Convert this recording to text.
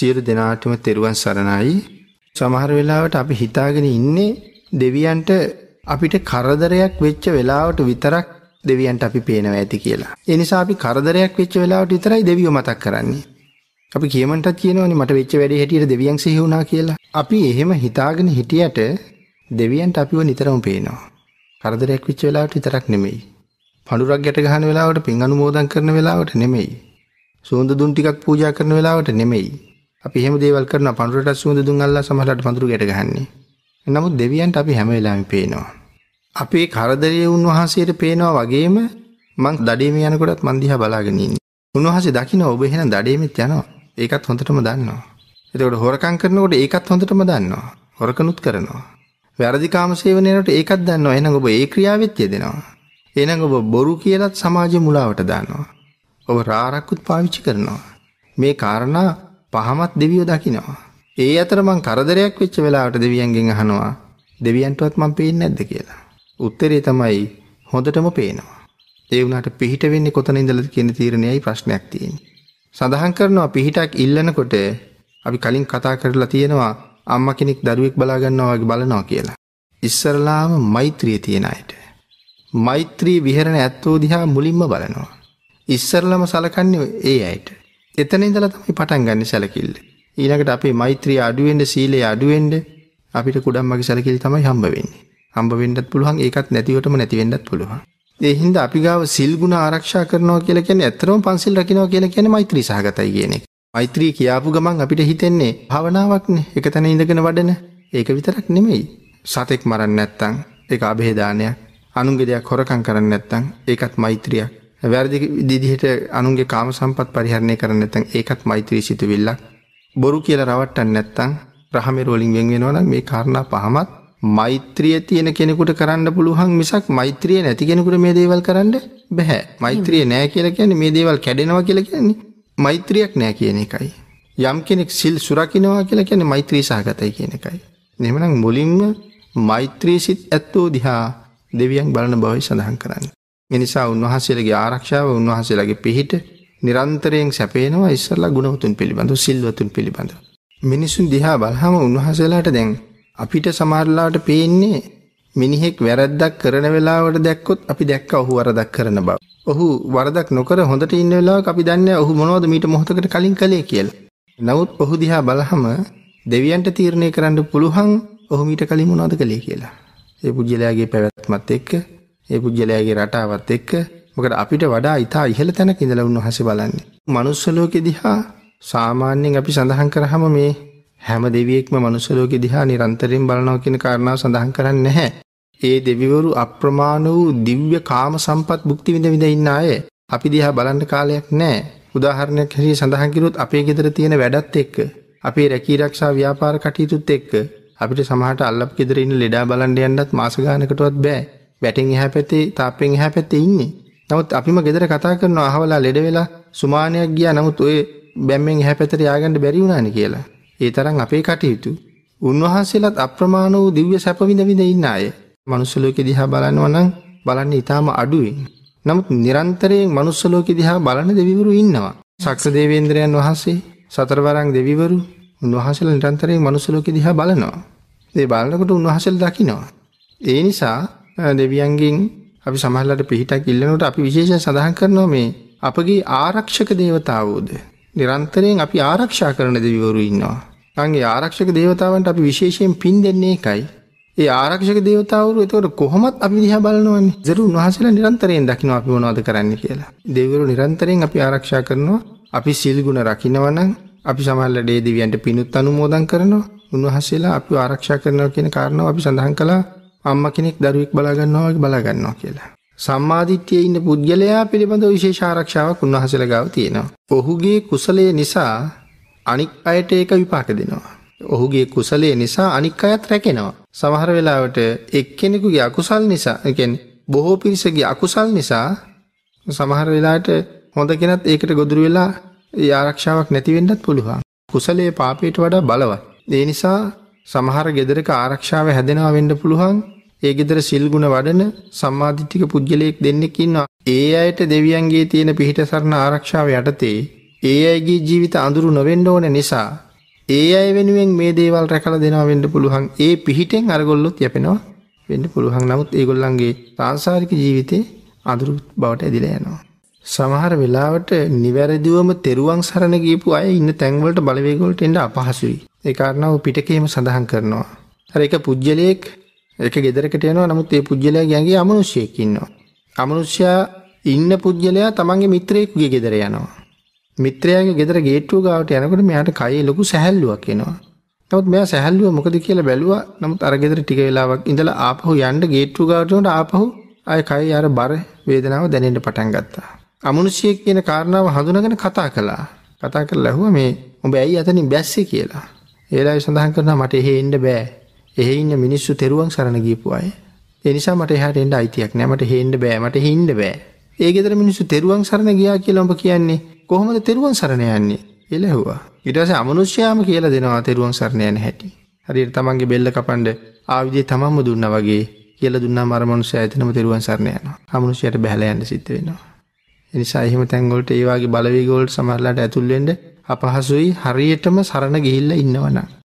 සියලු දෙනාටම තෙරුවන් සරණයි. සමහර වෙලාවට අපි හිතාගෙන ඉන්නේ දෙවියන්ට අපිට කරදරයක් වෙච්ච වෙලාවට විතරක් දෙවියන්ට අපි පේනවා ඇති කියලා. ඒ නිසා අපි කරදරයක් වෙච්ච වෙලාවට විතරයි දෙවියෝ මතක් කරන්නේ. අපි කියමන්ටත් කියනවනේ මට වෙච්ච වැඩේ හැටියට දෙවියන් සිහි වුණා කියලා. අපි එහෙම හිතාගෙන හිටියට දෙවියන්ට අපිව නිතරම පේනවා. කරදරයක් වෙච්ච වෙලාවට විතරක් නෙමෙයි. පඳුරක් ගැට ගහන වෙලාවට පින් අනුමෝදන් කරන වෙලාවට නෙමෙයි. සුවඳ දුම් ටිකක් පූජා කරන වෙලාවට නෙමෙයි. අපි එහෙම දේවල් කරන පඳුරට සුවඳ දුම් අල්ලා සමහරට පඳුරු ගැට ගහන්නේ. නමුත් දෙවියන්ට අපි හැම වෙලාවෙම පේනවා. අපේ කරදරයේ උන්වහන්සේට පේනවා වගේම මං දඩේම යනකොටත් මන් දිහා බලාගෙන ඉන්නේ. උන්වහන්සේ දකින්න ඔබ එහෙනම් දඩේමෙත් යනවා. ඒකත් හොඳටම දන්නවා. එතකොට හොරකම් කරනකොට ඒකත් හොඳටම දන්නවා. හොරකනුත් කරනවා. වැරදි කාම සේවනයේට ඒකත් දන්නවා. එහෙනම් ඔබ ඒ ක්‍රියාවෙත් යෙදෙනවා. එහෙනම් ඔබ බොරු කියලාත් සමාජය මුලාවට දානවා. ඔබ රාරක්කුත් පාවිච්චි කරනවා. මේ කාරණා පහමත් දෙවියෝ දකිනවා. ඒ අතර මං කරදරයක් වෙච්ච වෙලාවට දෙවියන්ගෙන් අහනවා දෙවියන්ටවත් මං පේන්නේ නැද්ද කියලා. උත්තරේ තමයි හොඳටම පේනවා. ඒ වුණාට පිහිට වෙන්නේ කොතන ඉඳලාද කියන තීරණයයි ප්‍රශ්නයක් තියෙන්නේ. සඳහන් කරනවා පිහිටක් ඉල්ලනකොට අපි කලින් කතා කරලා තියෙනවා අම්මා කෙනෙක් දරුවෙක් බලා ගන්නවා වගේ බලනවා කියලා. ඉස්සරලාම මෛත්‍රිය තියෙන අයට. මෛත්‍රී විහරණ ඇත්තෝ දිහා මුලින්ම බලනවා. ඉස්සරලම සලකන්නේ ඒ අයට. එතන ඉඳලා තමයි පටන් ගන්න සැලකිල්ල. ඊළඟට අපේ මෛත්‍රී අඩුවෙන්ඩ සීලේ අඩුවෙන්ඩ අපිට කුඩම්මගේ සැලකිලි තමයි හම්බ වෙන්නේ. හම්බ වෙන්නත් පුළුවන් ඒකත් නැතිවටම නැති වෙන්නත් පුළුවන්. ඒ හින්දා අපි ගාව සිල් ගුණ ආරක්ෂා කරනවා කියලා කියන්නේ ඇත්තටම පන්සිල් රකින්නවා කියලා කියන්නේ මෛත්‍රී සහගතයි කියන එක. මෛත්‍රී කියාපු ගමන් අපිට හිතෙන්නේ භාවනාවක්නේ. එක තැන ඉඳගෙන වඩන. ඒක විතරක් නෙමෙයි. සතෙක් මරන්න නැත්තම් ඒක અભේදානයක්. අනුන්ගේ දෙයක් හොරකම් කරන්නේ නැත්තම් ඒකත් මෛත්‍රියක්. වැරදි විදිහට අනුන්ගේ කාම සම්පත් පරිහරණය කරන්නේ නැත්තම් ඒකත් මෛත්‍රී සිතුවිල්ලක්. බොරු කියලා රවට්ටන්නේ නැත්තම් රහමෙර වලින් වෙන් වෙනවා නම් මේ කාරණා පහමත් මෛත්‍රිය තියෙන කෙනෙකුට කරන්න පුළුවන් මිසක් මෛත්‍රිය නැති කෙනෙකුට මේ දේවල් කරන්න බෑ. මෛත්‍රිය නෑ කියලා කියන්නේ මේ දේවල් කැඩෙනවා කියලා කියන්නේ මෛත්‍රියක් නෑ කියන එකයි. යම් කෙනෙක් සිල් සුරකින්නවා කියලා කියන්නේ මෛත්‍රී සහගතයි කියන එකයි. එහෙමනම් මුලින්ම මෛත්‍රී සිත් ඇත්තෝ දිහා දෙවියන් බලන බවයි සඳහන් කරන්නේ. එනිසා උන්වහන්සේලගේ ආරක්ෂාව උන්වහන්සේලාගේ පිහිට නිරන්තරයෙන් සැපේනවා ඉස්සරලා ගුණවතුන් පිළිබඳව සිල්වතුන් පිළිබඳව. මිනිසුන් දිහා බලහම උන්වහන්සේලාට දැන් අපිට සමහරලාට පේන්නේ මිනිහෙක් වැරද්දක් කරන වෙලාවට දැක්කොත් අපි දැක්ක ඔහු වරදක් කරන බව. ඔහු වරදක් නොකර හොඳට ඉන්න වෙලාවක අපි දන්නේ ඔහු මොනවද මීට මොහොතකට කලින් කළේ කියලා. නමුත් ඔහු දිහා බලහම දෙවියන්ට තීරණය කරන්න පුළුවන් ඔහු මීට කලින් මොනවද කළේ කියලා. ඒ පුජ්‍යලයාගේ පැවැත්මත් එක්ක, ඒ පුජ්‍යලයාගේ රටාවත් එක්ක මොකද අපිට වඩා ඉතා ඉහළ තැනක ඉඳලා උන්වහන්සේ බලන්නේ. මනුස්ස ලෝකෙ දිහා සාමාන්‍යයෙන් අපි සඳහන් කරාම මේ හැම දෙවියෙක්ම මනුස්සලෝකෙ දිහා නිරන්තරයෙන් බලනවා කියන කාරණාව සඳහන් කරන්නේ නැහැ. ඒ දෙවිවරු අප්‍රමාණ වූ දිව්‍ය කාම සම්පත් භුක්ති විඳ විඳ ඉන්න අය අපි දිහා බලන්න කාලයක් නැහැ. උදාහරණයක් හැටියට සඳහන් කළොත් අපේ ගෙදර තියෙන වැඩත් එක්ක අපේ රැකී ආරක්ෂා ව්‍යාපාර කටයුතුත් එක්ක අපිට සමහරට අල්ලප් ගෙදර ඉන්න ලෙඩා බලන්න යන්නත් මාස ගානකටවත් බෑ. වැටෙන් එහා පැත්තේ තාප්පෙන් එහා පැත්තේ ඉන්නේ. නමුත් අපිම ගෙදර කතා කරනවා අහවලා ලෙඩ වෙලා සුමානයක් ගියා නමුත් ඔය බැම්මෙන් එහා පැත්තට ය아가න්න බැරි වුණානේ කියලා. ඒ තරම් අපේ කටයුතු උන්වහන්සේලාත් අප්‍රමාණ වූ දිව්‍ය සැප විඳ විඳ ඉන්න අය. මනුස්ස ලෝකෙ දිහා බලනවා නම් බලන්නේ ඊටාම අඩුවෙන්. නමුත් නිරන්තරයෙන් මනුස්ස ලෝකෙ දිහා බලන දෙවිවරු ඉන්නවා. ශක්‍ර දේවේන්ද්‍රයන් වහන්සේ සතරවරන් දෙවිවරු උන්වහන්සේලා නිරන්තරයෙන් මනුස්ස ලෝකෙ දිහා බලනවා. ඒ බලනකොට උන්වහන්සේලා දකිනවා. ඒ නිසා දෙවියන්ගෙන් අපි සමහරලාට පිහිටක් ඉල්ලනකොට අපි විශේෂයෙන් සඳහන් කරනවා මේ අපගේ ආරක්ෂක දේවතාවෝද නිරන්තරයෙන් අපි ආරක්ෂා කරන දෙවිවරු ඉන්නවා. අන්ගේ ආරක්ෂක දේවතාවන්ට අපි විශේෂයෙන් පින් දෙන්නේ එකයි. ඒ ආරක්ෂක දේවතාවරු එතකොට කොහොමත් අපි දිහා බලනවන්නේ. දරු උන්වහන්සේලා නිරන්තරයෙන් දකින්න අපි මොනවද කරන්න කියලා. දෙවිවරු නිරන්තරයෙන් අපි ආරක්ෂා කරනවා. අපි සිල් ගුණ රකින්නවා නම් අපි සමහරවිට දේ දෙවියන්ට පිනුත් අනුමෝදන් කරනවා. උන්වහන්සේලා අපිව ආරක්ෂා කරනවා කියන කාරණාව අපි සඳහන් කළා. අම්මා කෙනෙක් දරුවෙක් බලා ගන්නවා වගේ බලා ගන්නවා කියලා. සම්මාදිට්ඨියේ ඉන්න පුද්ගලයා පිළිබඳ විශේෂ ආරක්ෂාවක් උන්වහන්සේලා ගාව තියෙනවා. ඔහුගේ කුසලය නිසා අනික් අයට ඒක විපාක දෙනවා. ඔහුගේ කුසලය නිසා අනික් අයත් රැකෙනවා. සමහර වෙලාවට එක්කෙනෙකුගේ අකුසල් නිසා, ඒ කියන්නේ බොහෝ පිරිසගේ අකුසල් නිසා සමහර වෙලාවට හොඳ කෙනත් ඒකට ගොදුරු වෙලා ඒ ආරක්ෂාවක් නැති වෙන්නත් පුළුවන්. කුසලයේ පාපයට වඩා බලවත්. ඒ නිසා සමහර ගෙදරක ආරක්ෂාව හැදෙනවා වෙන්න පුළුවන්. ඒ ගෙදර සිල් ගුණ වඩන සම්මාදිට්ඨික පුද්ගලයෙක් දෙන්නෙක් ඉන්නවා. ඒ අයට දෙවියන්ගේ තියෙන පිහිට සරණ ආරක්ෂාව යටතේ ඒ අයගේ ජීවිත අඳුරු නොවෙන්න ඕන නිසා ඒ අය වෙනුවෙන් මේ දේවල් රැකලා දෙනවා වෙන්න පුළුවන්. ඒ පිහිටෙන් අරගොල්ලොත් යැපෙනවා වෙන්න පුළුවන්. නමුත් ඒගොල්ලන්ගේ සාංශාරික ජීවිතේ අඳුරු බවට ඇදිලා යනවා. සමහර වෙලාවට නිවැරදිවම තෙරුවන් සරණ ගියපු අය ඉන්න තැන්වලට බලවේග වලට එන්න අපහසුයි. ඒ කාරණාව පිටකේම සඳහන් කරනවා. අර එක පුජ්‍යලයක් එක ගෙදරකට යනවා නමුත් ඒ පුජ්‍යලයාගේ ඇඟේ අමනුෂ්‍යයෙක් ඉන්නවා. අමනුෂ්‍යයා ඉන්න පුජ්‍යලයා තමන්ගේ මිත්‍රයෙකුගේ ගෙදර යනවා. මිත්‍රයාගේ ගෙදර ගේට්ටුව ගාවට යනකොට මෙයාට කයේ ලොකු සැහැල්ලුවක් එනවා. නමුත් මෙයා සැහැල්ලුව මොකද කියලා බැලුවා. නමුත් අර ගෙදර ටික වෙලාවක් ඉඳලා ආපහු යන්න ගේට්ටුව ගාවට යනකොට ආපහු ආය කයේ අර බර වේදනාව දැනෙන්න පටන් ගත්තා. අමනුෂ්‍යයෙක් කියන කාරණාව හඳුනගෙන කතා කළා. කතා කරලා ඇහුවා මේ උඹ ඇයි අතනින් බැස්සේ කියලා. ඒලායි සඳහන් කරනවා මට එහෙ එන්න බෑ. එහෙ ඉන්න මිනිස්සු තෙරුවන් සරණ ගියපු අය. ඒ නිසා මට එහාට එන්න අයිතියක් නෑ. මට එහෙ එන්න බෑ. මට එහෙ ඉන්න බෑ. ඒ ගෙදර මිනිස්සු තෙරුවන් සරණ ගියා කියලා උඹ කියන්නේ කොහොමද තෙරුවන් සරණ යන්නේ? කියලා ඇහුවා. ඊට පස්සේ අමනුෂ්‍යයාම කියලා දෙනවා තෙරුවන් සරණ යන හැටි. හරියට තමන්ගේ බෙල්ල කපන්න ආයුධය තමන්ම දුන්නා වගේ කියලා දුන්නාම අර මනුස්සයා එතනම තෙරුවන් සරණ යනවා. අමනුෂ්‍යයට බහැලා යන්න සිද්ධ වෙනවා. ඒ නිසා එහෙම තැන් වලට ඒ වගේ බලවේග වලට සමහරලාට ඇතුල් වෙන්න අපහසුයි හරියටම සරණ ගිහිල්ලා ඉන්නවනම්.